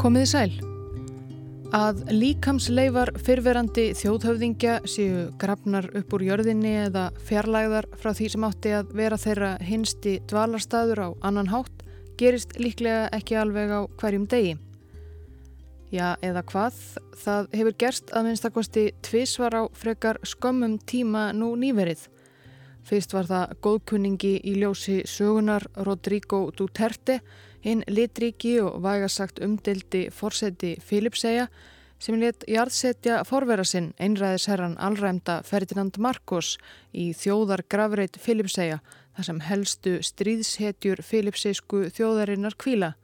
Komiði sæl. Að líkamsleifar fyrverandi þjóðhöfðingja séu grafnar upp úr jörðinni eða fjarlægðar frá því sem átti að vera þeirra hinsti dvalarstaður á annan hátt gerist líklega ekki alveg á hverjum degi. Já, eða hvað? Það hefur gerst að minnstakosti tvísvar á frekar skömmum tíma nú nýverið. Fyrst var það góðkunningi í ljósi sögunar Rodrigo Duterte hinn litríki og vægasagt umdeldi fórseti Filipsæja sem let jarðsetja forvera sinn einræðisherran allræmda Ferdinand Marcos í þjóðar gravreit Filipsæja þar sem helstu stríðshetjur Filipsæsku þjóðarinnar kvíla.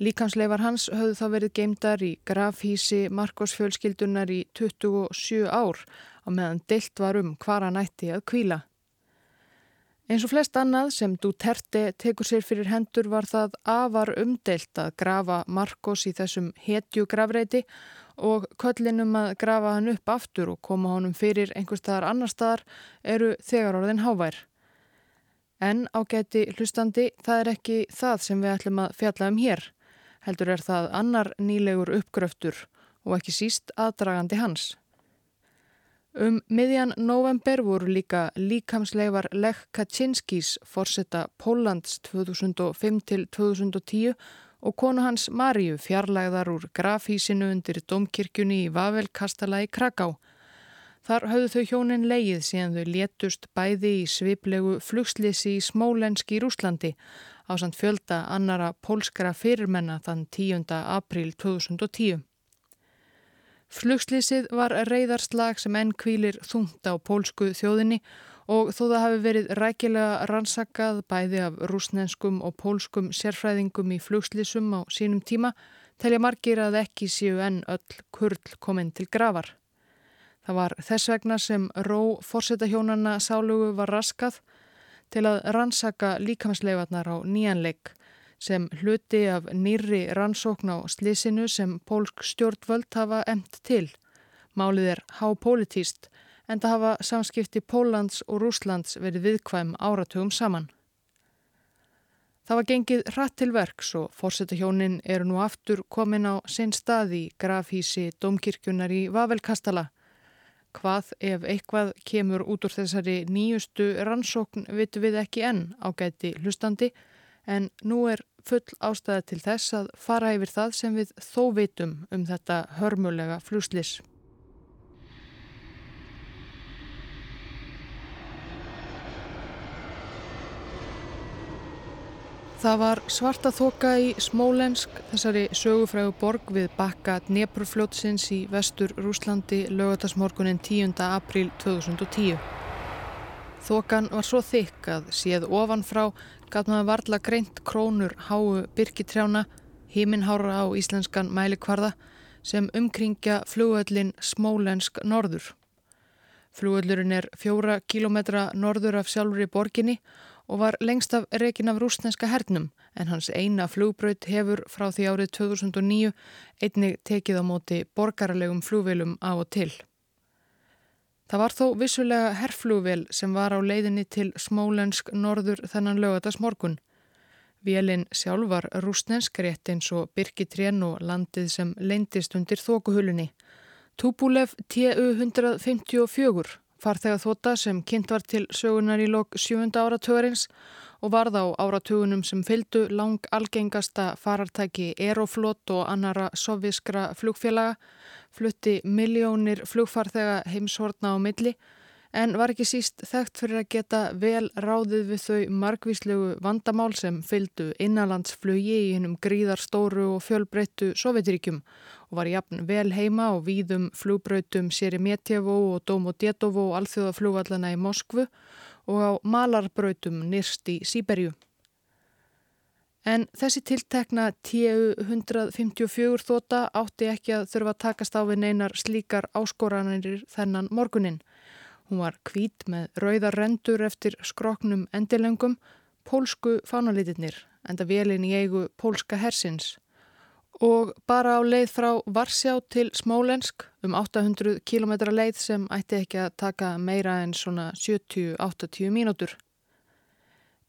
Líkansleifar hans höfðu þá verið geimdar í grafhísi Marcos fjölskyldunar í 27 ár á meðan deilt var um hvar hann ætti að kvíla. Eins og flest annað sem Duterte tekur sér fyrir hendur var það afar umdelt að grafa Marcos í þessum hetju grafreiti og köllinum að grafa hann upp aftur og koma honum fyrir einhver staðar annar staðar eru þegar orðin hávær. En ágæti hlustandi, það er ekki það sem við ætlum að fjalla um hér. Heldur er það annar nýlegur uppgröftur og ekki síst aðdragandi hans. Um miðjan november voru líka líkamsleifar Lech Kaczynskis forsetta Póllands 2005 til 2010 og konu hans Marju fjarlægðar úr grafísinu undir domkirkjunni í Vavelkastala í Kraká. Þar höfðu þau hjónin leið síðan þau létust bæði í sviplegu flugslisi í Smólenski í Rúslandi á samt fjölda annara pólskara fyrirmenna þann 10. april 2010. Flugslýsið var reyðarslag sem enn kvílir þungt á pólsku þjóðinni og þó það hafi verið rækilega rannsakað bæði af rúsnenskum og pólskum sérfræðingum í flugslýsum á sínum tíma telja margir að ekki séu enn öll kurl kominn til gravar. Það var þess vegna sem ró fórsetahjónana sálugu var raskað til að rannsaka líkamsleifarnar á nýjanleik sem hluti af nýri rannsókn á slísinu sem pólsk stjórnvöld hafa emt til. Málið er hápolítíst en það hafa samskipti Póllands og Rúslands verið viðkvæm áratugum saman. Það var gengið hratt til verks og fórsetahjónin eru nú aftur komin á sinn stað í grafhísi Dómkirkjunar í Vavelkastala. Hvað ef eitthvað kemur út úr þessari nýjustu rannsókn vitu við ekki enn ágæti hlustandi en nú er full ástæða til þess að fara yfir það sem við þó vitum um þetta hörmulega fluslis. Það var svarta þoka í Smólensk, þessari sögufrægu borg við bakka Dneprufljótsins í vestur Rúslandi lögatasmorgunin 10. april 2010. Þokan var svo þykk að séð ofanfrá gaf maður varla greint krónur háu byrkitrjána, híminhára á íslenskan mælikvarða sem umkringja flugöllin Smólensk norður. Flugöllurinn er fjóra kílometra norður af sjálfur í borginni og var lengst af rekin af rúsneska hernum en hans eina flugbraut hefur frá því árið 2009 einnig tekið á móti borgarlegum flugvelum á og til. Það var þó vissulega herflugvel sem var á leiðinni til smólensk norður þennan lögatast morgun. Vélinn sjálf var rúsnensk rétt eins og Birkitrén og landið sem leindist undir þókuhulunni. Tupulev TU-154 farþega þóta sem kynnt var til sögunar í lok 7. áratögarins og varð á áratugunum sem fyldu lang algengasta farartæki Aeroflot og annara soviskra flugfélaga flutti miljónir flugfarþega heimshortna á milli en var ekki síst þekkt fyrir að geta vel ráðið við þau margvíslegu vandamál sem fyldu innanlandsflugi í hennum gríðarstóru og fjölbreyttu Sovjetiríkjum og var jafn vel heima og víðum flugbrautum Sérimetjevo og Domodetovo og alþjóðaflugvallana í Moskvu og á malarbrautum nýrst í Sýberju. En þessi tiltekna TU 154 þóta átti ekki að þurfa að takast á við neinar slíkar áskoranir þennan morgunin. Hún var kvít með rauðar rendur eftir skroknum endilengum, pólsku fánalitirnir, enda velin í eigu pólska hersins. Og bara á leið frá Varsjá til Smólensk um 800 km leið sem ætti ekki að taka meira en svona 70-80 mínútur.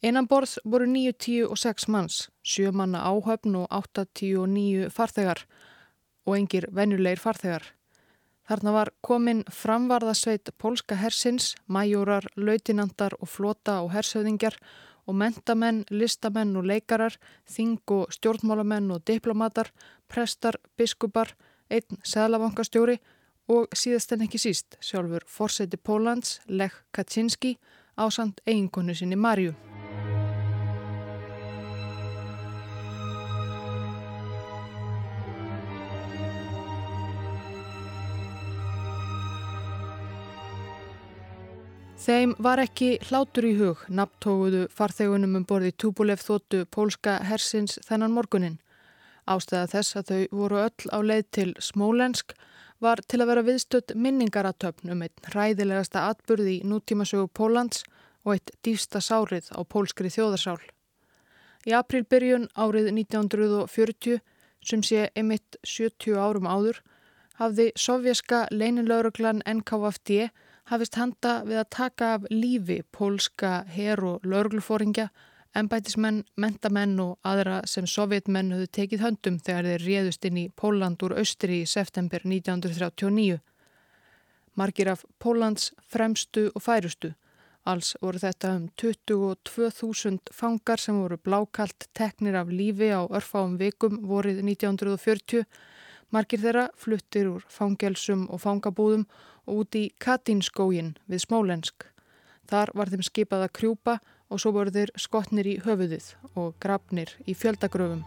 Einanborð voru 9, 10 og 6 manns, 7 manna áhöfn og 8, 10 og 9 farþegar og engir venjulegir farþegar. Þarna var komin framvarðasveit pólska hersins, majórar, lautinandar og flota og hersöðingjar og mentamenn, listamenn og leikarar, þing og stjórnmálamenn og diplomatar, prestar, biskupar, einn seglabankastjóri og síðast en ekki síst sjálfur forseti Pólans, Lech Kaczynski, ásand eiginkonu sinni Marju. Þeim var ekki hlátur í hug, nafntóguðu farþegunum um borði Tupolev þóttu pólska hersins þennan morgunin. Ástæða þess að þau voru öll á leið til Smólensk var til að vera viðstött minningaratöfn um einn hræðilegasta atburði í nútímasögu Pólans og eitt dýfsta sárið á pólskri þjóðarsál. Í aprilbyrjun árið 1940, sem sé emitt 70 árum áður, hafði sovjaska leinilögruglan NKVFD hafist handa við að taka af lífi pólska her og lörglufóringja, ennbætismenn, mentamenn og aðra sem sovjetmenn höfðu tekið höndum þegar þeir réðust inn í Póland úr austri í september 1939. Margir af Pólands fremstu og færustu. Alls voru þetta um 22.000 fangar sem voru blákalt teknir af lífi á örfáum vikum vorið 1940. Margir þeirra fluttir úr fangelsum og fangabúðum út í Katinskógin við Smólensk. Þar var þeim skipað að krjúpa og svo voru þeir skotnir í höfuðið og grafnir í fjöldagröfum.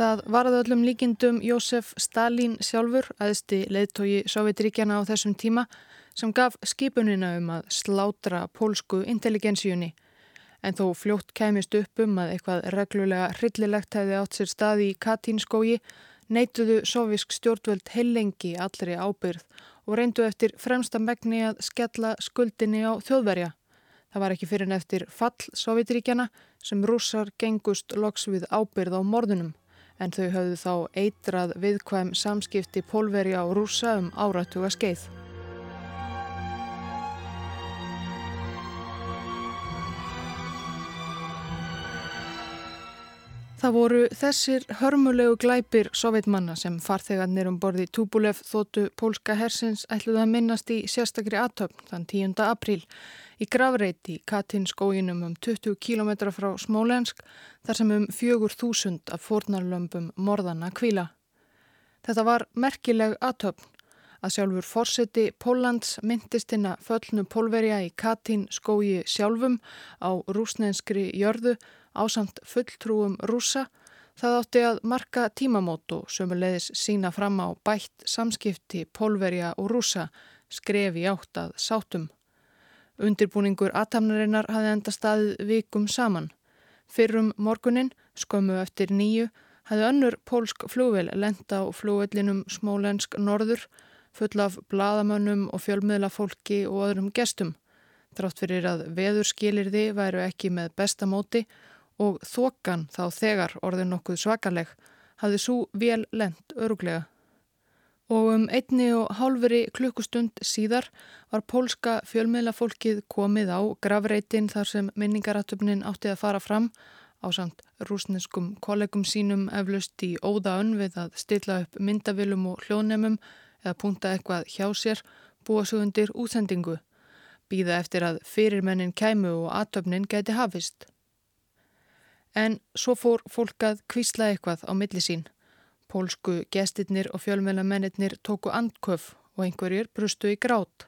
Það varði öllum líkindum Jósef Stalin sjálfur, aðsti leðtogi Sovjetríkjana á þessum tíma, sem gaf skipunina um að slátra pólsku intelligensjunni en þó fljótt kæmist upp um að eitthvað reglulega hryllilegt hefði átt sér stað í Katínskógi, neituðu sovisk stjórnvöld heilengi allri ábyrð og reyndu eftir fremsta megni að skella skuldinni á þjóðverja. Það var ekki fyrir en eftir fall Sovjetríkjana sem rússar gengust loks við ábyrð á morðunum en þau höfðu þá eitrað viðkvæm samskipti pólverja og rússa um áratuga skeið. Það voru þessir hörmulegu glæpir sovjetmanna sem farþegarnir um borði Tupulev þóttu pólska hersins ætluð að minnast í sérstakri aðtöfn þann 10. apríl í gravreiti Katinskóginum um 20 km frá Smólensk þar sem um 4.000 af fórnarlömpum morðana kvíla. Þetta var merkileg aðtöfn að sjálfur fórseti Póllands myndist inn að föllnu pólverja í Katinskógi sjálfum á rúsnenskri jörðu ásamt fulltrúum rúsa það átti að marka tímamót og sömulegis sína fram á bætt samskipti pólverja og rúsa skrefi átt að sátum. Undirbúningur aðtamnarinnar hafði enda staðið vikum saman. Fyrrum morgunin, skömmu eftir nýju, hafði önnur pólsk flúvel lenda á flúvellinum Smólensk norður, full af bladamönnum og fjölmiðlafólki og öðrum gestum. Þrátt fyrir að veðurskilirði væru ekki með bestamóti og þokan þá þegar orðin nokkuð svakaleg hafði svo vel lent öruglega. Og um einni og hálfuri klukkustund síðar var pólska fjölmiðlafólkið komið á gravreitin þar sem minningaratöfnin átti að fara fram á samt rúsneskum kollegum sínum eflaust í óða önn við að stilla upp myndavilum og hljónemum eða punta eitthvað hjá sér búa svo undir útsendingu, býða eftir að fyrirmennin kæmu og atöfnin geti hafist. En svo fór fólk að kvísla eitthvað á milli sín. Pólsku gestirnir og fjölmjölamennir tóku andköf og einhverjir brustu í grát.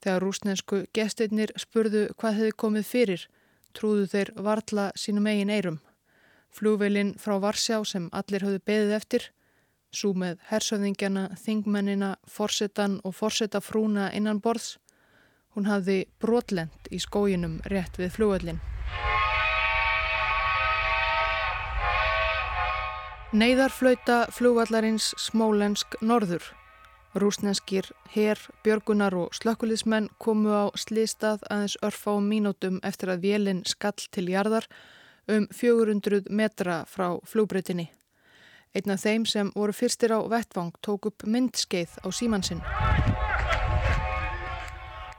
Þegar rúsnensku gestirnir spurðu hvað hefði komið fyrir, trúðu þeir varla sínum eigin eirum. Flúvelin frá Varsjá sem allir höfðu beðið eftir, svo með hersöðingjana, þingmennina, forsetan og forsetafrúna innan borðs, hún hafði brotlend í skóginum rétt við flúvelin. Neiðarflauta flugvallarins Smólensk norður. Rúsneskir herr, björgunar og slökkulismenn komu á slistað aðeins örfa á mínútum eftir að vélinn skall til jarðar um 400 metra frá flugbreytinni. Einn af þeim sem voru fyrstir á vettvang tók upp myndskeið á símansinn.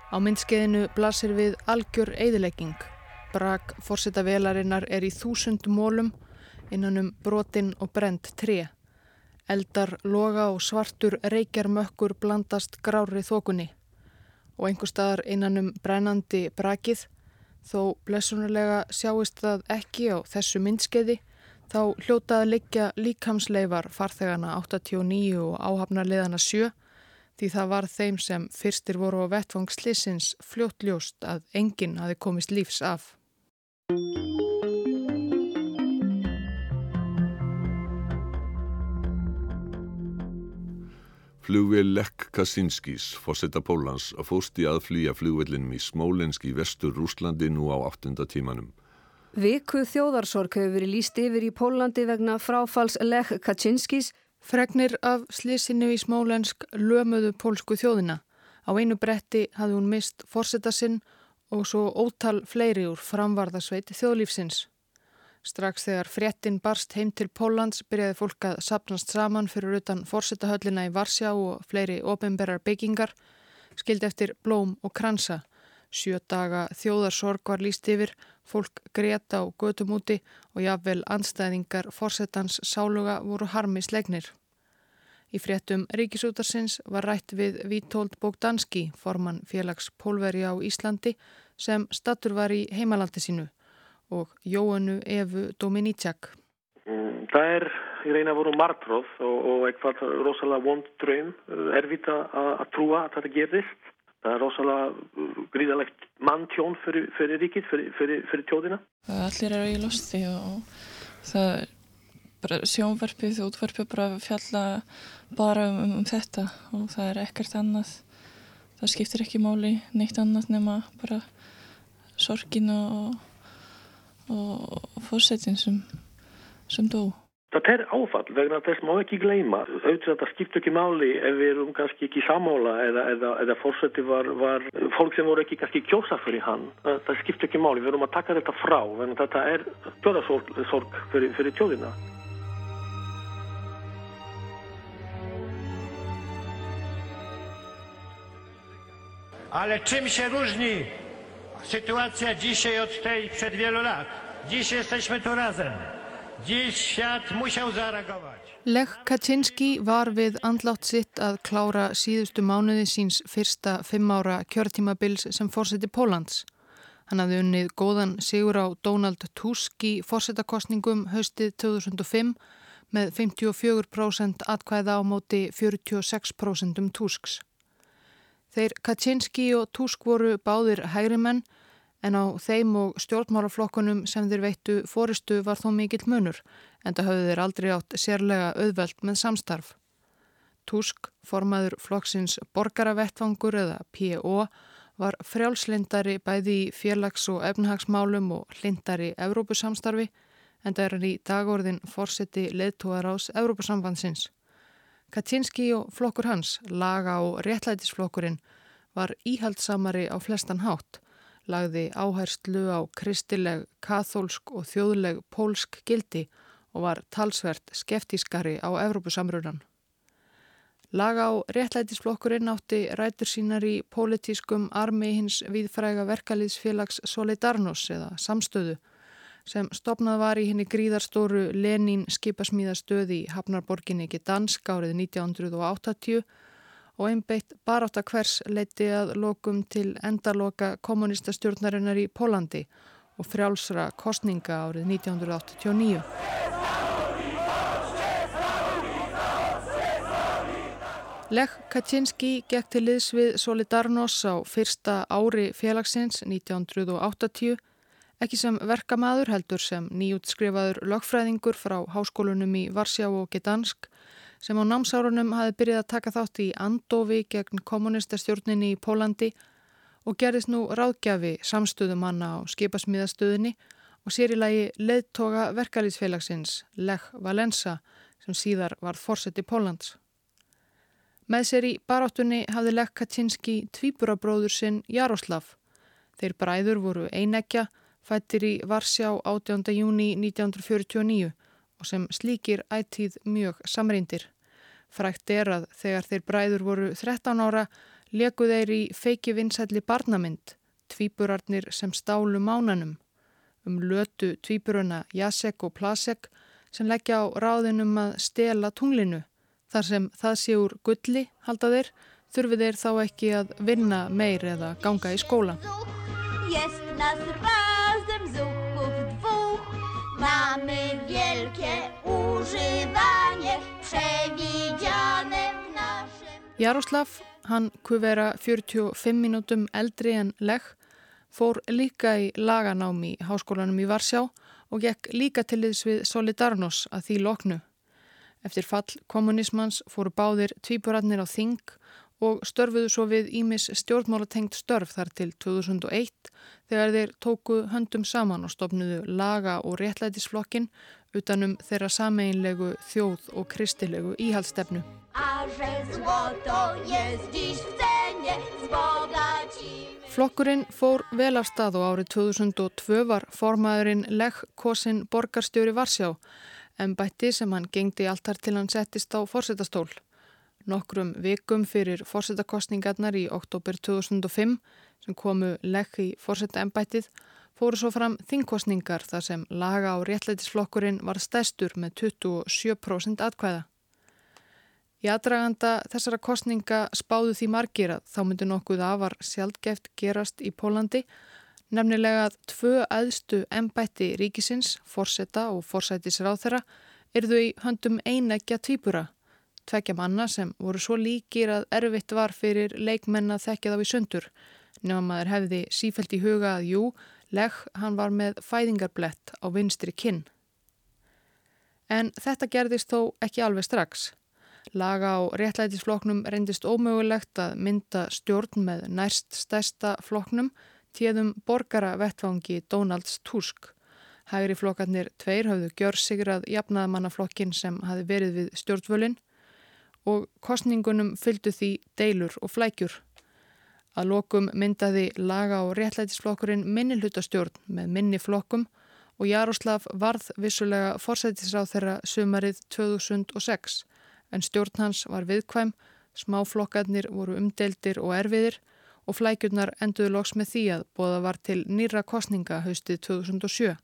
Á myndskeiðinu blasir við algjör eðilegging. Brak fórseta velarinnar er í þúsund mólum innan um brotin og brend tré. Eldar, loga og svartur reykjarmökkur blandast grári þokunni og einhver staðar innan um brennandi brakið þó blessunulega sjáist það ekki á þessu myndskeiði þá hljótaði liggja líkamsleifar farþegana 89 og áhafnarleðana 7 því það var þeim sem fyrstir voru á vettvangslisins fljótljóst að enginn hafi komist lífs af. Flugvél Lech Kaczynskis, fósetta Pólans, fóst í að flýja flugvélinum í Smólensk í vestur Rúslandi nú á 8. tímanum. Viku þjóðarsorg hefur verið líst yfir í Pólandi vegna fráfalls Lech Kaczynskis. Fregnir af slísinu í Smólensk lömuðu pólsku þjóðina. Á einu bretti hafði hún mist fórsetta sinn og svo ótal fleiri úr framvarðasveit þjóðlífsins. Strax þegar fréttin barst heim til Pólans byrjaði fólk að sapnast saman fyrir utan fórsetahöllina í Varsjá og fleiri ofinberrar byggingar, skildi eftir blóm og kransa. Sjö daga þjóðarsorg var líst yfir, fólk greta á götum úti og jáfnvel anstæðingar fórsetans sáluga voru harmi slegnir. Í fréttum Ríkisútarsins var rætt við Vítold Bogdanski, formann félags Pólveri á Íslandi, sem statur var í heimalandi sínu og Jóannu Efu Dominítsjak. Mm, það er í reyna voru martróð og, og eitthvað rosalega vond dröym, erfitt að trúa að þetta gerðist. Það er rosalega uh, gríðalegt manntjón fyrir, fyrir ríkið, fyrir, fyrir, fyrir tjóðina. Allir eru í losti og það er bara sjónvarpið og útvarpið bara fjalla bara um, um þetta og það er ekkert annað. Það skiptir ekki máli neitt annað nema bara sorgin og og fórsetin sem, sem dó. Það er áfall vegna þess má ekki gleyma. Auðvitað það skipt ekki máli ef við erum kannski ekki samála eða, eða, eða fórseti var, var fólk sem voru ekki kannski kjósa fyrir hann. Það, það skipt ekki máli. Við erum að taka þetta frá vegna þetta er tjóðarsorg fyrir, fyrir tjóðina. Ale czym się różni sytuacja dzisiaj od tej przed wielu lat. Dziś jesteśmy tu razem. Dziś świat musiał zareagować. Lech Kaczynski var við andlátt sitt að klára síðustu mánuði síns fyrsta fimm ára kjörtímabils sem fórseti Pólans. Hann hafði unnið góðan sigur á Donald Tusk í fórsetakostningum haustið 2005 með 54% atkvæða á móti 46% um Tusks. Þeir Kaczynski og Tusk voru báðir hægrimenn en á þeim og stjórnmálaflokkunum sem þeir veittu fóristu var þó mikill munur en það höfðu þeir aldrei átt sérlega auðvelt með samstarf. Tusk, formaður flokksins borgaravettvangur eða P.O. var frjálslindari bæði í félags- og efnahagsmálum og lindari Evrópusamstarfi en það er hann í dagorðin fórseti leðtúar ás Evrópusambandsins. Kaczynski og flokkur hans, laga og réttlætisflokkurinn, var íhaldsamari á flestan hátt, lagði áherslu á kristileg, kathólsk og þjóðleg pólsk gildi og var talsvert skeftískari á Evrópusamrunan. Laga og réttlætisflokkurinn átti rætur sínar í pólitískum armi hins viðfræga verkaliðsfélags Solidarnos eða samstöðu sem stopnað var í henni gríðarstóru Lenín skipasmíðastöði í Hafnarborginni ekki dansk árið 1980 og einbeitt barátt að hvers leiti að lokum til endaloka kommunistastjórnarinnar í Pólandi og frjálsra kostninga árið 1989. Lech Kaczynski gekk til liðs við Solidarnos á fyrsta ári félagsins 1980 ekki sem verkamaður heldur sem nýjútskrifaður lögfræðingur frá háskólunum í Varsjá og Gdansk sem á námsárunum hafi byrjað að taka þátt í andofi gegn kommunistastjórninni í Pólandi og gerðist nú ráðgjafi samstöðumanna á skipasmíðastöðinni og sér í lagi leðtoga verkalýsfélagsins Lech Valensa sem síðar varð fórsett í Pólans. Með sér í baráttunni hafði Lech Kaczynski tvíburabróður sinn Jaroslav. Þeir bræður voru einekja fættir í Varsjá 18. júni 1949 og sem slíkir ætíð mjög samreindir. Frækt er að þegar þeir bræður voru 13 ára leku þeir í feiki vinsætli barnamynd, tvíburarnir sem stálu mánanum, um lötu tvíburuna Jasek og Plasek sem leggja á ráðinum að stela tunglinu. Þar sem það sé úr gulli, halda þeir, þurfi þeir þá ekki að vinna meir eða ganga í skóla. Jaroslav, hann kuvera 45 mínútum eldri en legg, fór líka í laganámi í háskólanum í Varsjá og gekk líka til þess við Solidarnos að því loknu. Eftir fall kommunismans fóru báðir tvíburarnir á Þing og störfuðu svo við Ímis stjórnmálatengt störf þar til 2001 þegar þeir tóku höndum saman og stopnuðu laga og réttlætisflokkin utanum þeirra sameinlegu þjóð og kristilegu íhaldstefnu. Flokkurinn fór vel af stað og árið 2002 var formaðurinn Lech Kosin borgarstjóri Varsjá en bætti sem hann gengdi alltar til hann settist á fórsetastól. Nokkrum vikum fyrir fórsetakostningarnar í oktober 2005 sem komu legg í fórsetaembættið fóru svo fram þingkostningar þar sem laga á réttleitisflokkurinn var stæstur með 27% atkvæða. Í aðdraganda þessara kostninga spáðu því margir að þá myndi nokkuð afar sjálfgeft gerast í Pólandi, nefnilega að tvö aðstu embætti ríkisins, fórseta og fórsætisráþera, erðu í höndum einækja tvíbura tvekja manna sem voru svo líkir að erfitt var fyrir leikmenn að þekkja þá í sundur. Nefnum maður hefði sífælt í huga að jú, legg hann var með fæðingarblett á vinstri kinn. En þetta gerðist þó ekki alveg strax. Laga á réttlætisfloknum reyndist ómögulegt að mynda stjórn með nærst stærsta floknum tíðum borgara vettfangi Donalds Tusk. Hægri flokkarnir tveir hafðu gjör sigrað jafnaðamannaflokkin sem hafi verið við stjórnvölinn og kostningunum fylgdu því deilur og flækjur. Að lokum myndaði laga og réttlætisflokkurinn minni hlutastjórn með minni flokkum og Jaroslav varð vissulega forsætisráð þeirra sumarið 2006 en stjórn hans var viðkvæm, smáflokkarnir voru umdeldir og erfiðir og flækjurnar enduðu loks með því að bóða var til nýra kostninga haustið 2007.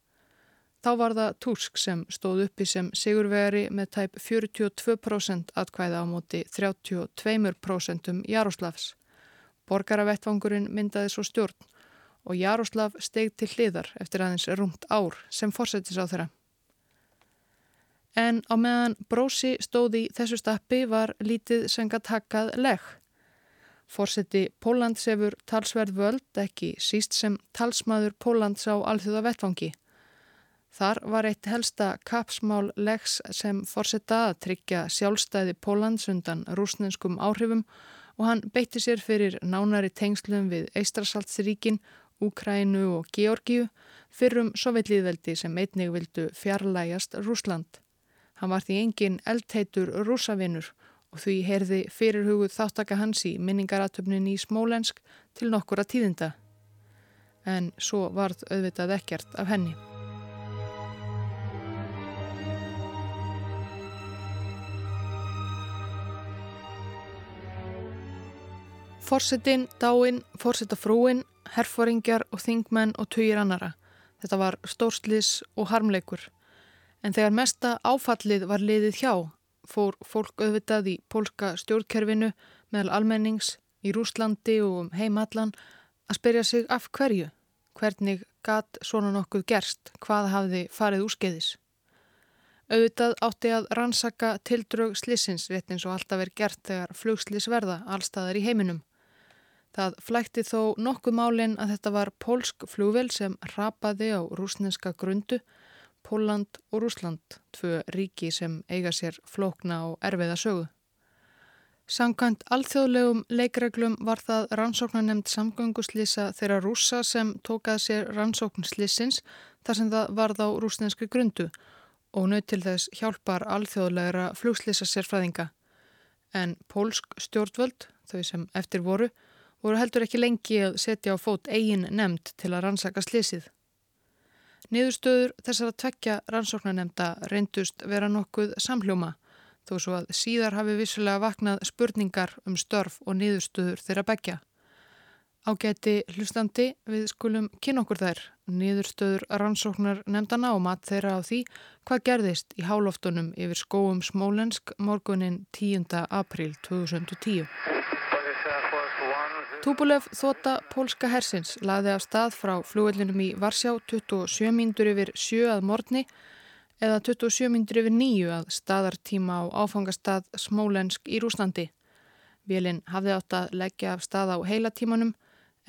Þá var það Tusk sem stóð uppi sem sigurvegari með tæp 42% atkvæða á móti 32% Jaroslavs. Borgaravettvangurinn myndaði svo stjórn og Jaroslav steg til hliðar eftir aðeins rúmt ár sem fórsetis á þeirra. En á meðan Brósi stóði þessu stappi var lítið sengat hakkað legg. Fórseti Pólans hefur talsverð völd ekki síst sem talsmaður Pólans á alþjóða vettvangi. Þar var eitt helsta kapsmál legs sem fórsetta að tryggja sjálfstæði Pólans undan rúsnenskum áhrifum og hann beitti sér fyrir nánari tengslum við Eistrasaltsríkin, Úkrænu og Georgiu fyrrum sovjetlýðveldi sem einnig vildu fjarlægast Rúsland. Hann var því engin eldheitur rúsavinnur og því heyrði fyrirhuguð þáttaka hans í minningaratöfnin í Smólensk til nokkura tíðinda. En svo varð auðvitað ekkert af henni. Forsetin, dáin, forsetafrúin, herfóringjar og þingmenn og tugir annara. Þetta var stórslis og harmleikur. En þegar mesta áfallið var liðið hjá, fór fólk auðvitað í pólska stjórnkerfinu meðal almennings í Rúslandi og um heimallan að spyrja sig af hverju, hvernig gatt svona nokkuð gerst, hvað hafði farið úrskeiðis. Auðvitað átti að rannsaka tildrög slissins rétt eins og alltaf er gert þegar flugslis verða allstaðar í heiminum. Það flækti þó nokkuð málinn að þetta var pólsk flúvel sem rapaði á rúsneska grundu, Póland og Rúsland, tvö ríki sem eiga sér flókna og erfiða sögu. Samkvæmt alþjóðlegum leikreglum var það rannsóknanemnd samgönguslýsa þeirra rúsa sem tókað sér rannsóknslýsins þar sem það varð á rúsnenski grundu og nöð til þess hjálpar alþjóðlegra flugslýsa sérfræðinga. En pólsk stjórnvöld, þau sem eftir voru, voru heldur ekki lengi að setja á fót eigin nefnd til að rannsaka slísið. Niðurstöður þessara tvekja rannsóknanemnda reyndust vera nokkuð samhljóma þó svo að síðar hafi vissulega vaknað spurningar um störf og niðurstöður þeirra begja. Ágæti hlustandi við skulum kynna okkur þær, niðurstöður rannsóknar nefndana og mat þeirra á því hvað gerðist í hálóftunum yfir skóum Smólensk morgunin 10. april 2010. Tupulev þóta pólska hersins laði af stað frá flugvellinum í Varsjá 27 mindur yfir 7 að morgni eða 27 mindur yfir 9 að staðartíma á áfangastað Smólensk í Rúslandi. Vélinn hafði átt að leggja af stað á heila tímanum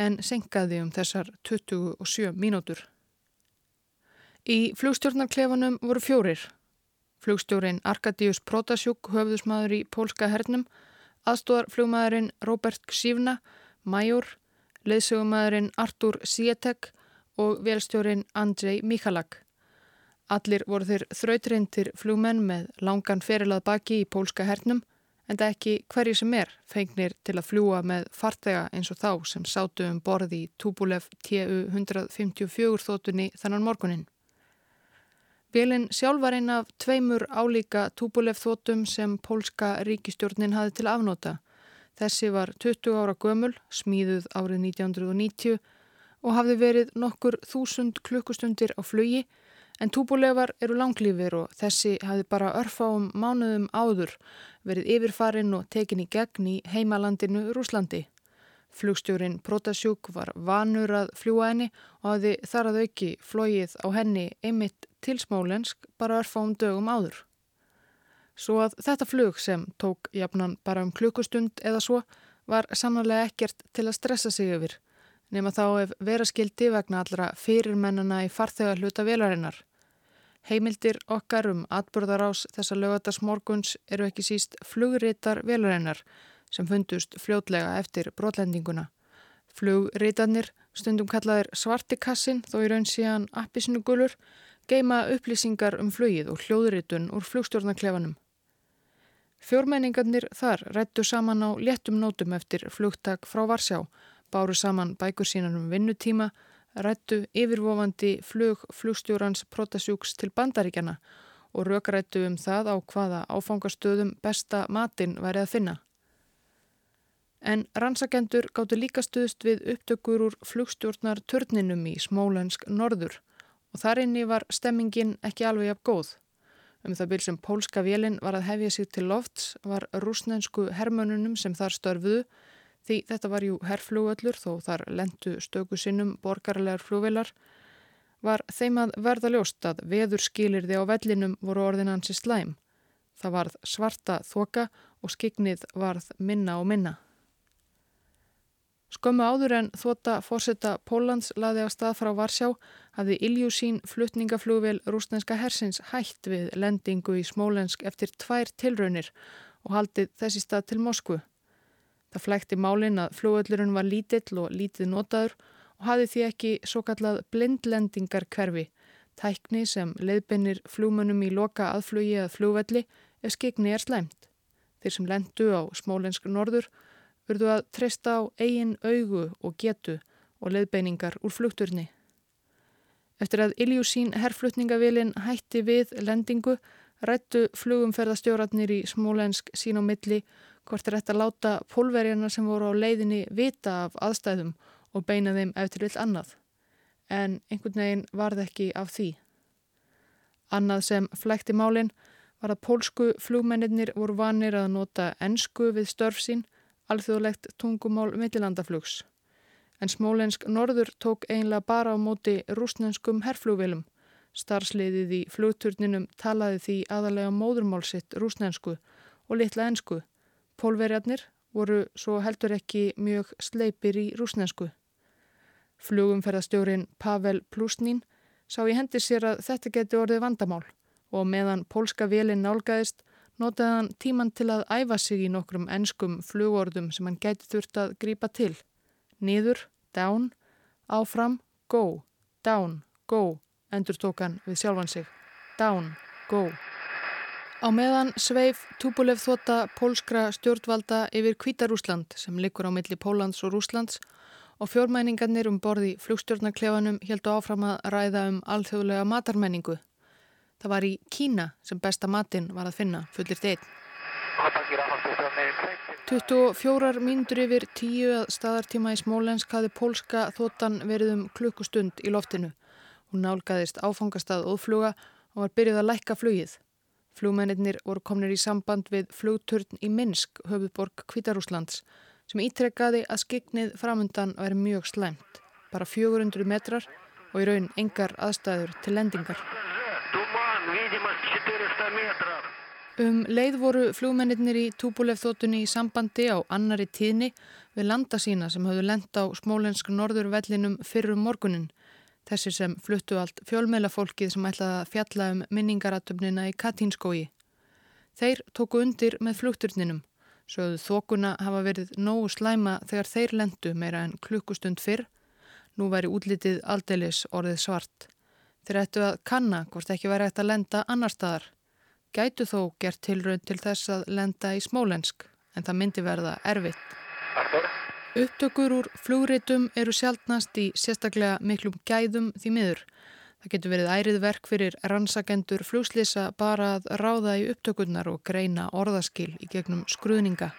en senkaði um þessar 27 mínútur. Í flugstjórnarklefanum voru fjórir. Flugstjórin Arkadius Protasjúk, höfðusmaður í pólska hernum, aðstóðar flugmaðurinn Robert Ksívna, Major, leðsögumæðurinn Artur Sietek og velstjórin Andrei Michalak. Allir voru þeir þrautrindir flugmenn með langan ferilað baki í pólska hernum en það ekki hverji sem er fengnir til að fljúa með fartega eins og þá sem sátu um borði í Tupulev TU 154 þóttunni þannan morgunin. Vélinn sjálf var einn af tveimur álíka Tupulev þóttum sem pólska ríkistjórnin hafi til afnóta Þessi var 20 ára gömul, smíðuð árið 1990 og hafði verið nokkur þúsund klukkustundir á flugi en túbúlegar eru langlýfir og þessi hafði bara örfa um mánuðum áður verið yfirfarin og tekin í gegn í heimalandinu Rúslandi. Flugstjórin Protasjúk var vanur að fljúa henni og hafði þar að auki flóið á henni einmitt til Smólensk bara örfa um dögum áður. Svo að þetta flug sem tók jafnan bara um klukkustund eða svo var sannlega ekkert til að stressa sig yfir nema þá ef vera skildi vegna allra fyrirmennana í farþegar hluta velarinnar. Heimildir okkar um atbörðarás þessa lögatarsmorguns eru ekki síst flugritar velarinnar sem fundust fljótlega eftir brotlendinguna. Flugritarnir, stundum kallaðir svartikassin þó í raun síðan appisnugulur, geima upplýsingar um flugið og hljóðritun úr flugstjórnarklefanum. Fjórmenningarnir þar rættu saman á léttum nótum eftir flugtak frá Varsjá, báru saman bækur sínan um vinnutíma, rættu yfirvofandi flug flugstjórans Protasjúks til bandaríkjana og rökrættu um það á hvaða áfangastöðum besta matinn væri að finna. En rannsakendur gáttu líka stuðst við upptökur úr flugstjórnar törninum í Smólensk norður og þar inni var stemmingin ekki alveg af góð. Um það byrjum pólska vélinn var að hefja sig til lofts var rúsnensku hermönunum sem þar störfuðu því þetta var jú herrflugöllur þó þar lendu stöku sinnum borgarlegar flugvelar var þeim að verða ljóst að veður skilirði á vellinum voru orðinansi slæm. Það varð svarta þoka og skiknið varð minna og minna. Skömmu áður en þvota fórsetta Pólans laði á stað frá Varsjá hafði Iljúsín flutningaflugvel rúsneska hersins hætt við lendingu í Smólensk eftir tvær tilraunir og haldið þessi stað til Moskvu. Það flækti málin að flugvellurinn var lítill og lítið notaður og hafði því ekki svo kallað blindlendingar hverfi, tækni sem leiðbennir flugmönnum í loka aðflugi að flugvelli ef skikni er slæmt. Þeir sem lendu á Smólensk norður urðu að treysta á eigin augu og getu og leðbeiningar úr flugturni. Eftir að Iljúsín herrflutningavilin hætti við lendingu rættu flugumferðastjóratnir í Smólensk sín á milli hvort er þetta láta pólverjana sem voru á leiðinni vita af aðstæðum og beina þeim eftir vill annað. En einhvern veginn varð ekki af því. Annað sem flækti málinn var að pólsku flugmennir voru vanir að nota ennsku við störf sín alþjóðlegt tungumál millilandaflugs. En Smólensk Norður tók einlega bara á móti rúsnenskum herrflugvilum. Starsliðið í flugturninum talaði því aðalega móðurmálsitt rúsnensku og litla ensku. Pólverjarnir voru svo heldur ekki mjög sleipir í rúsnensku. Flugumferðastjórin Pavel Plusnín sá í hendi sér að þetta geti orðið vandamál og meðan pólska vélinn nálgæðist notaði hann tíman til að æfa sig í nokkrum enskum flugordum sem hann gæti þurft að grípa til. Niður, down, áfram, go, down, go, endur tók hann við sjálfan sig. Down, go. Á meðan sveif Tupulev þóta pólskra stjórnvalda yfir Kvítarúsland sem likur á milli Pólans og Rúslands og fjórmæningarnir um borði flugstjórnarklefanum heldu áfram að ræða um alþjóðlega matarmenningu Það var í Kína sem besta matinn var að finna fullir þeir. 24 mínútur yfir tíu að staðartíma í Smólensk hafi pólska þóttan verið um klukkustund í loftinu. Hún nálgæðist áfangastað ófluga og var byrjuð að lækka flugið. Flugmennir voru komnir í samband við flugturn í Minsk, höfuborg Kvítarúslands, sem ítrekkaði að skiknið framundan væri mjög slæmt. Bara 400 metrar og í raun engar aðstæður til lendingar. Um leið voru flugmennir í Túbúlef þóttunni í sambandi á annari tíðni við landa sína sem hafðu lend á smólensk norðurvellinum fyrrum morgunin. Þessi sem fluttu allt fjölmeilafólkið sem ætlaði að fjalla um minningaratöfnina í Katínskói. Þeir tóku undir með flugturninum. Sögðu þókuna hafa verið nógu slæma þegar þeir lendu meira en klukkustund fyrr. Nú væri útlitið aldeilis orðið svart. Þeir ættu að kanna hvort ekki væri hægt að lenda annar staðar gætu þó gert tilraun til þess að lenda í smólensk en það myndi verða erfitt. Upptökur úr flugritum eru sjálfnast í sérstaklega miklum gæðum því miður. Það getur verið ærið verk fyrir rannsakendur flugslýsa bara að ráða í upptökurnar og greina orðaskil í gegnum skruðninga.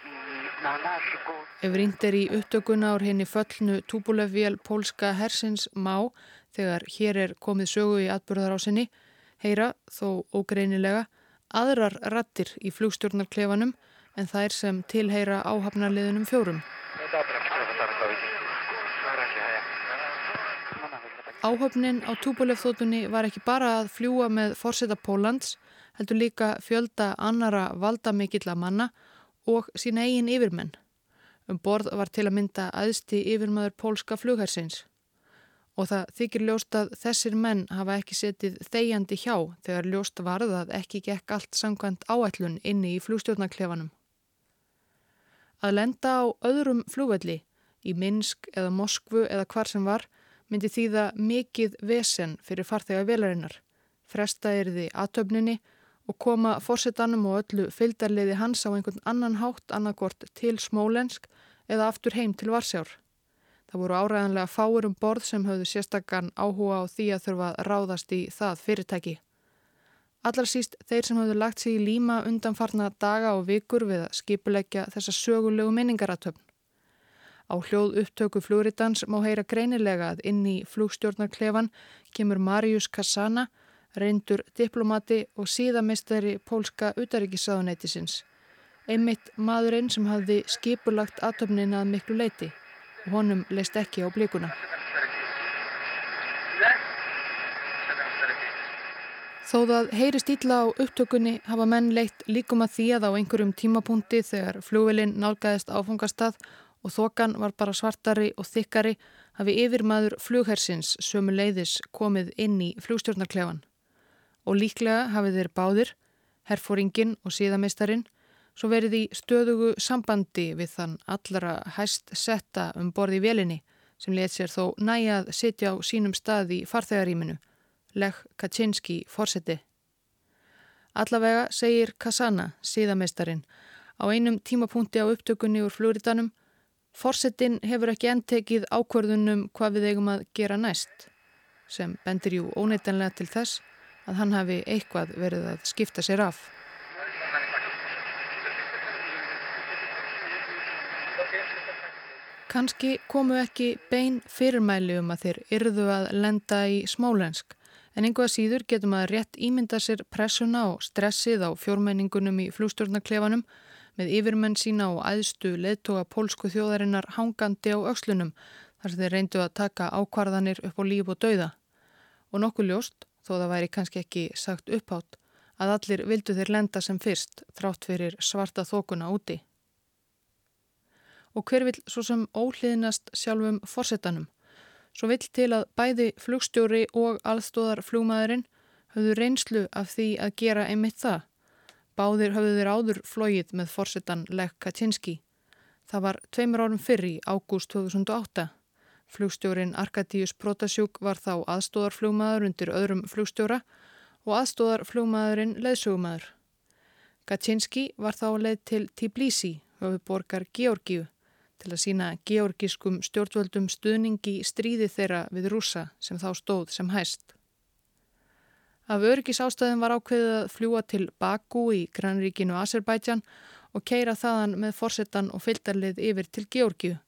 Ef rínd er í upptökuna ár henni föllnu túbulefvél pólska hersins má þegar hér er komið sögu í atbyrðarásinni heyra þó ógreinilega aðrar rattir í flugstjórnarklefanum en þær sem tilheyra áhafnarliðunum fjórum. Áhöfnin á Tupolev-þótunni var ekki bara að fljúa með forseta Pólans, heldur líka fjölda annara valdamikilla manna og sína eigin yfirmenn. Um borð var til að mynda aðsti yfirmaður pólska flughersins og það þykir ljóst að þessir menn hafa ekki setið þegjandi hjá þegar ljóst varðað ekki gekk allt sangkvæmt áætlun inni í flugstjórnarklefanum. Að lenda á öðrum flugvelli, í Minsk eða Moskvu eða hvar sem var, myndi þýða mikið vesen fyrir farþega velarinnar, fresta erði aðtöfninni og koma fórsetanum og öllu fylgdarliði hans á einhvern annan hátt annarkort til Smólensk eða aftur heim til Varsjár. Það voru áræðanlega fáur um borð sem höfðu sérstakkan áhuga á því að þurfa ráðast í það fyrirtæki. Allar síst þeir sem höfðu lagt sig í líma undanfarna daga og vikur við að skipuleggja þessa sögulegu minningaratöfn. Á hljóð upptöku flugritans má heyra greinilega að inn í flugstjórnarklefan kemur Marius Kassana, reyndur diplomati og síðamistari pólska utaríkisáðunætisins. Einmitt maðurinn sem hafði skipulagt atöfnin að miklu leiti honum leist ekki á blíkuna. Þó það heyrist ítla á upptökunni hafa menn leitt líkum að því að á einhverjum tímapunkti þegar flugvelin nálgæðist áfungastað og þokan var bara svartari og þykkari hafi yfirmaður flughersins sömu leiðis komið inn í flugstjórnarklefan. Og líklega hafið þeir báðir, herfóringin og síðameistarin, svo verið í stöðugu sambandi við þann allara hæst setta um borði vélinni sem let sér þó næjað sitja á sínum stað í farþegaríminu, Lech Kaczynski fórseti. Allavega segir Kasana, síðameistarin, á einum tímapunkti á upptökunni úr flúritanum, fórsetin hefur ekki entekið ákverðunum hvað við eigum að gera næst, sem bendir jú óneitanlega til þess að hann hafi eitthvað verið að skipta sér af. Kanski komu ekki bein fyrirmæli um að þeir yrðu að lenda í smálensk en einhvað síður getum að rétt ímynda sér pressuna og stressið á fjórmenningunum í flústjórnarklefanum með yfirmenn sína og æðstu leðtoga pólsku þjóðarinnar hangandi á aukslunum þar sem þeir reyndu að taka ákvarðanir upp á líf og dauða. Og nokkuð ljóst, þó það væri kannski ekki sagt upphátt, að allir vildu þeir lenda sem fyrst þrátt fyrir svarta þókuna úti og hver vil svo sem óhliðnast sjálfum forsetanum. Svo vill til að bæði flugstjóri og alþóðar flugmaðurinn höfðu reynslu af því að gera einmitt það. Báðir höfðu þeir áður flóið með forsetan Lech Kaczynski. Það var tveimur árum fyrr í ágúst 2008. Flugstjórin Arkadíus Protasjúk var þá aðstóðarflugmaður undir öðrum flugstjóra og aðstóðarflugmaðurinn leðsögumæður. Kaczynski var þá leið til Tbilisi, höfuborgar Georgíu til að sína georgiskum stjórnvöldum stuðningi stríði þeirra við rúsa sem þá stóð sem hæst. Af öryggis ástæðin var ákveðið að fljúa til Baku í grannríkinu Azerbaijan og keira þaðan með forsetan og fylgdarlið yfir til Georgiu.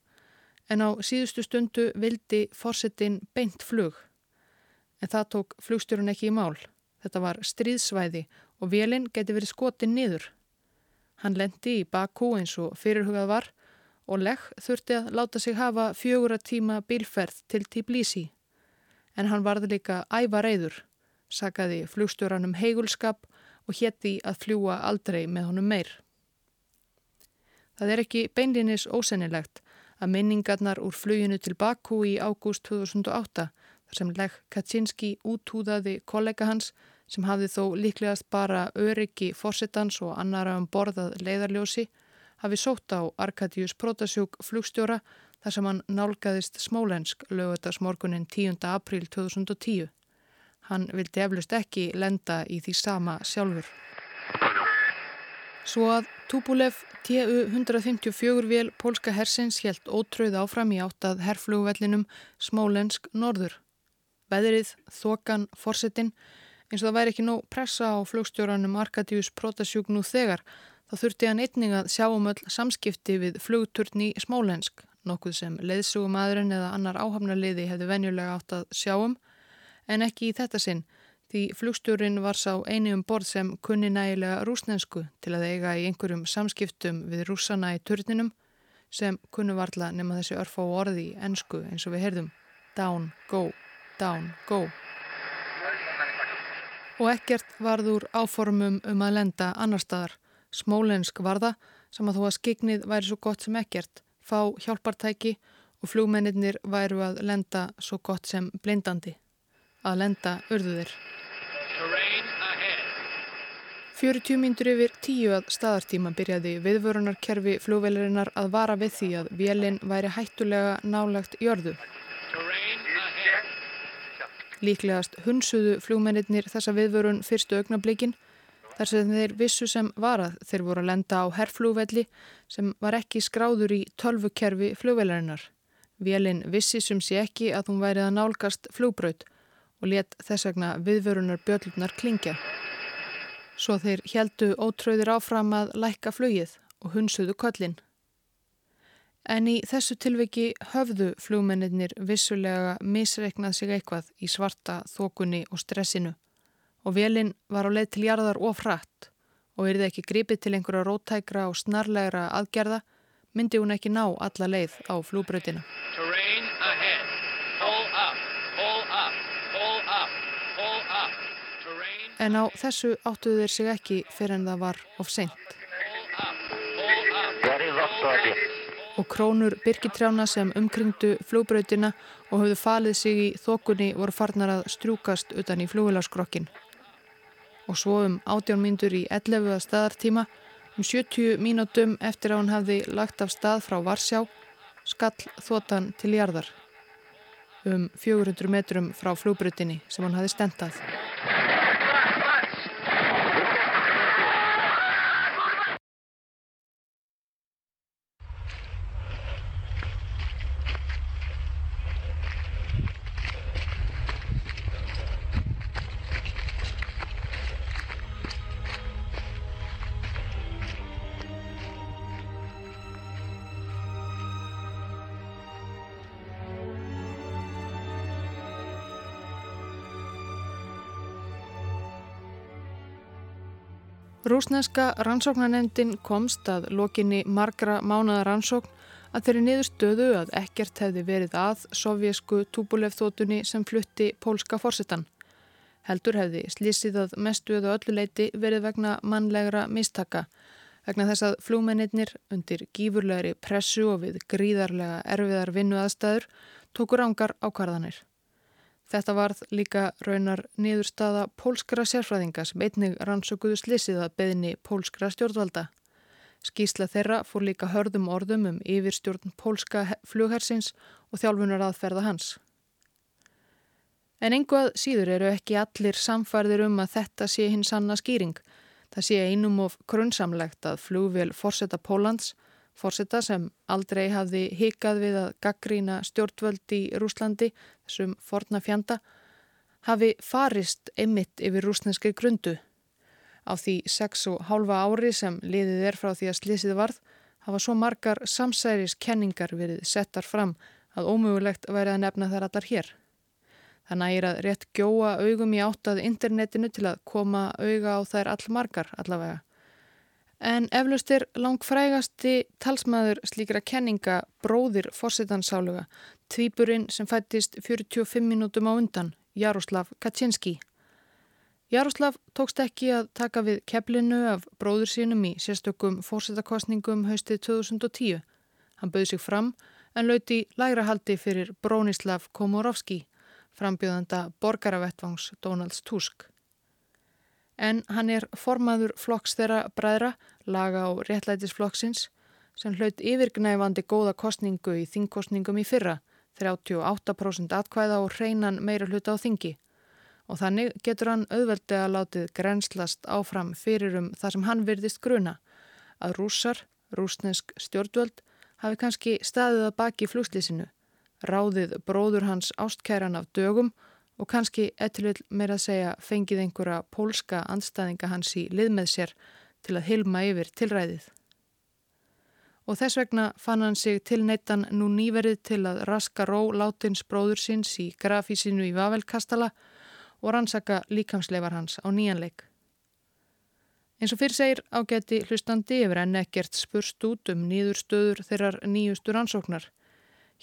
En á síðustu stundu vildi forsetin beint flug. En það tók flugstjórun ekki í mál. Þetta var stríðsvæði og vélinn geti verið skotin niður. Hann lendi í Bakú eins og fyrirhugað var og Lech þurfti að láta sig hafa fjögura tíma bílferð til Tbilisi. En hann varði líka æva reyður, sakaði flugstjóranum heigulskap og hétti að fljúa aldrei með honum meir. Það er ekki beinlinis ósennilegt að minningarnar úr fluginu til Bakú í ágúst 2008 þar sem Lech Kaczynski útúðaði kollega hans sem hafði þó líklegast bara öryggi fórsetans og annara um borðað leiðarljósi hafi sótt á Arkadius Protasjúk flugstjóra þar sem hann nálgæðist smólensk lögutarsmorgunin 10. april 2010. Hann vildi eflust ekki lenda í því sama sjálfur. Svo að Tupulev TU-154 vél pólska hersins helt ótröð áfram í áttað herrflugvellinum smólensk norður. Veðrið, þokan, forsetin, eins og það væri ekki nóg pressa á flugstjóranum Arkadius Protasjúk nú þegar Þá þurfti hann einning að sjá um öll samskipti við flugturni í Smólensk, nokkuð sem leiðsugumadurinn eða annar áhafnarliði hefði venjulega átt að sjá um, en ekki í þetta sinn, því flugstjórin var sá eini um borð sem kunni nægilega rúsnensku til að eiga í einhverjum samskiptum við rússana í turninum, sem kunnu varla nema þessi örf á orði í ennsku eins og við heyrðum, down, go, down, go. Og ekkert varður áformum um að lenda annar staðar, smólensk varða sem að þó að skiknið væri svo gott sem ekkert, fá hjálpartæki og flugmennir væru að lenda svo gott sem blindandi. Að lenda urðuðir. 40 myndur yfir tíu að staðartíma byrjaði viðvörunarkerfi flugveilarinnar að vara við því að vélinn væri hættulega nálagt jörðu. Líklegast hunsuðu flugmennir þessa viðvörun fyrstu augnablikin þar sem þeir vissu sem varað þeir voru að lenda á herrflúvelli sem var ekki skráður í tölvukerfi flugvelarinnar. Vélinn vissi sem sé ekki að hún værið að nálgast flugbraut og let þess vegna viðvörunar björlunar klingja. Svo þeir heldu ótröðir áfram að lækka flugið og hunsuðu kollin. En í þessu tilviki höfðu flugmennir vissulega misreiknað sig eitthvað í svarta þokunni og stressinu og velin var á leið til jarðar of hratt og er þið ekki gripið til einhverja rótækra og snarlegra aðgerða myndi hún ekki ná alla leið á flúbröðina. En á þessu áttuðu þeir sig ekki fyrir en það var of seint. Og krónur byrkitrjána sem umkringdu flúbröðina og höfðu falið sig í þokunni voru farnar að strjúkast utan í flúvilarskrokkin og svo um 18 mínútur í 11. staðartíma um 70 mínútum eftir að hún hafði lagt af stað frá Varsjá skall þotan til jarðar um 400 metrum frá flúbrutinni sem hún hafði stendað. Rúsneska rannsóknarnefndin komst að lokinni margra mánuða rannsókn að þeirri niðurstöðu að ekkert hefði verið að sovjesku túbulefþótunni sem flutti pólska fórsetan. Heldur hefði slísið að mestu eða öllu leiti verið vegna mannlegra mistaka vegna þess að flúmennir undir gífurlegri pressu og við gríðarlega erfiðar vinnu aðstæður tókur ángar ákvarðanir. Þetta varð líka raunar niðurstaða pólskra sérfræðinga sem einnig rannsökuðu slissið að beðni pólskra stjórnvalda. Skísla þeirra fór líka hörðum orðum um yfirstjórn pólska flughersins og þjálfunar aðferða hans. En einhvað síður eru ekki allir samfærðir um að þetta sé hins sanna skýring. Það sé einum of grunnsamlegt að flugvél Forsetta Pólans Fórseta sem aldrei hafði hikað við að gaggrína stjórnvöld í Rúslandi, þessum forna fjanda, hafi farist einmitt yfir rúsneski grundu. Á því sex og hálfa ári sem liðið er frá því að slísið varð hafa svo margar samsæris kenningar verið settar fram að ómögulegt væri að nefna þar allar hér. Það nægir að rétt gjóa augum í áttað internetinu til að koma auga á þær allmargar allavega. En eflaust er langfrægasti talsmaður slíkra kenninga bróðir fórsetansáluga, tvíburinn sem fættist 45 minútum á undan, Jaroslav Kaczynski. Jaroslav tókst ekki að taka við keflinu af bróður sínum í sérstökum fórsetakostningum haustið 2010. Hann bauð sig fram en lauti lægra haldi fyrir Brónislav Komorovski, frambjöðanda borgaravettvangs Donalds Tusk. En hann er formaður flokks þeirra bræðra, laga og réttlætisflokksins, sem hlaut yfirgnæfandi góða kostningu í þingkostningum í fyrra, 38% atkvæða og hreinan meira hluta á þingi. Og þannig getur hann auðveldega látið grenslast áfram fyrir um það sem hann virðist gruna að rússar, rúsnesk stjórnvöld hafi kannski staðið að baki flugslísinu, ráðið bróður hans ástkæran af dögum og kannski ettilvill meira að segja fengið einhverja pólska anstæðinga hans í lið með sér til að hilma yfir tilræðið. Og þess vegna fann hann sig til neittan nú nýverið til að raska ró látins bróður síns í grafísinu í Vavelkastala og rannsaka líkamsleifar hans á nýjanleik. Eins og fyrir segir ágæti hlustandi yfir enn ekkert spurst út um nýðurstöður þeirrar nýjustu rannsóknar.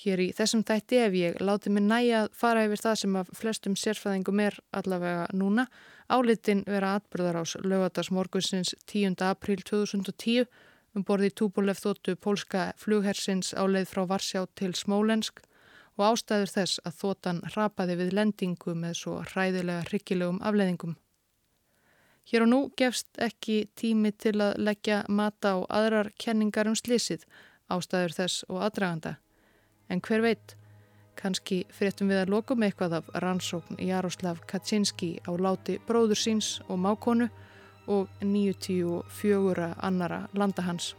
Hér í þessum þætti ef ég láti mig næja að fara yfir það sem af flestum sérfæðingum er allavega núna, álitin vera atbyrðar ás lögadagsmorgunsins 10. april 2010 um borði Túbulef þóttu pólska flughersins á leið frá Varsjá til Smólensk og ástæður þess að þótan hrapaði við lendingu með svo hræðilega hryggilegum afleðingum. Hér og nú gefst ekki tími til að leggja mata á aðrar kenningar um slísið, ástæður þess og aðdraganda. En hver veit, kannski fyrirtum við að lokum eitthvað af rannsókn Jaroslav Kaczynski á láti bróður síns og mákonu og 94 annara landa hans.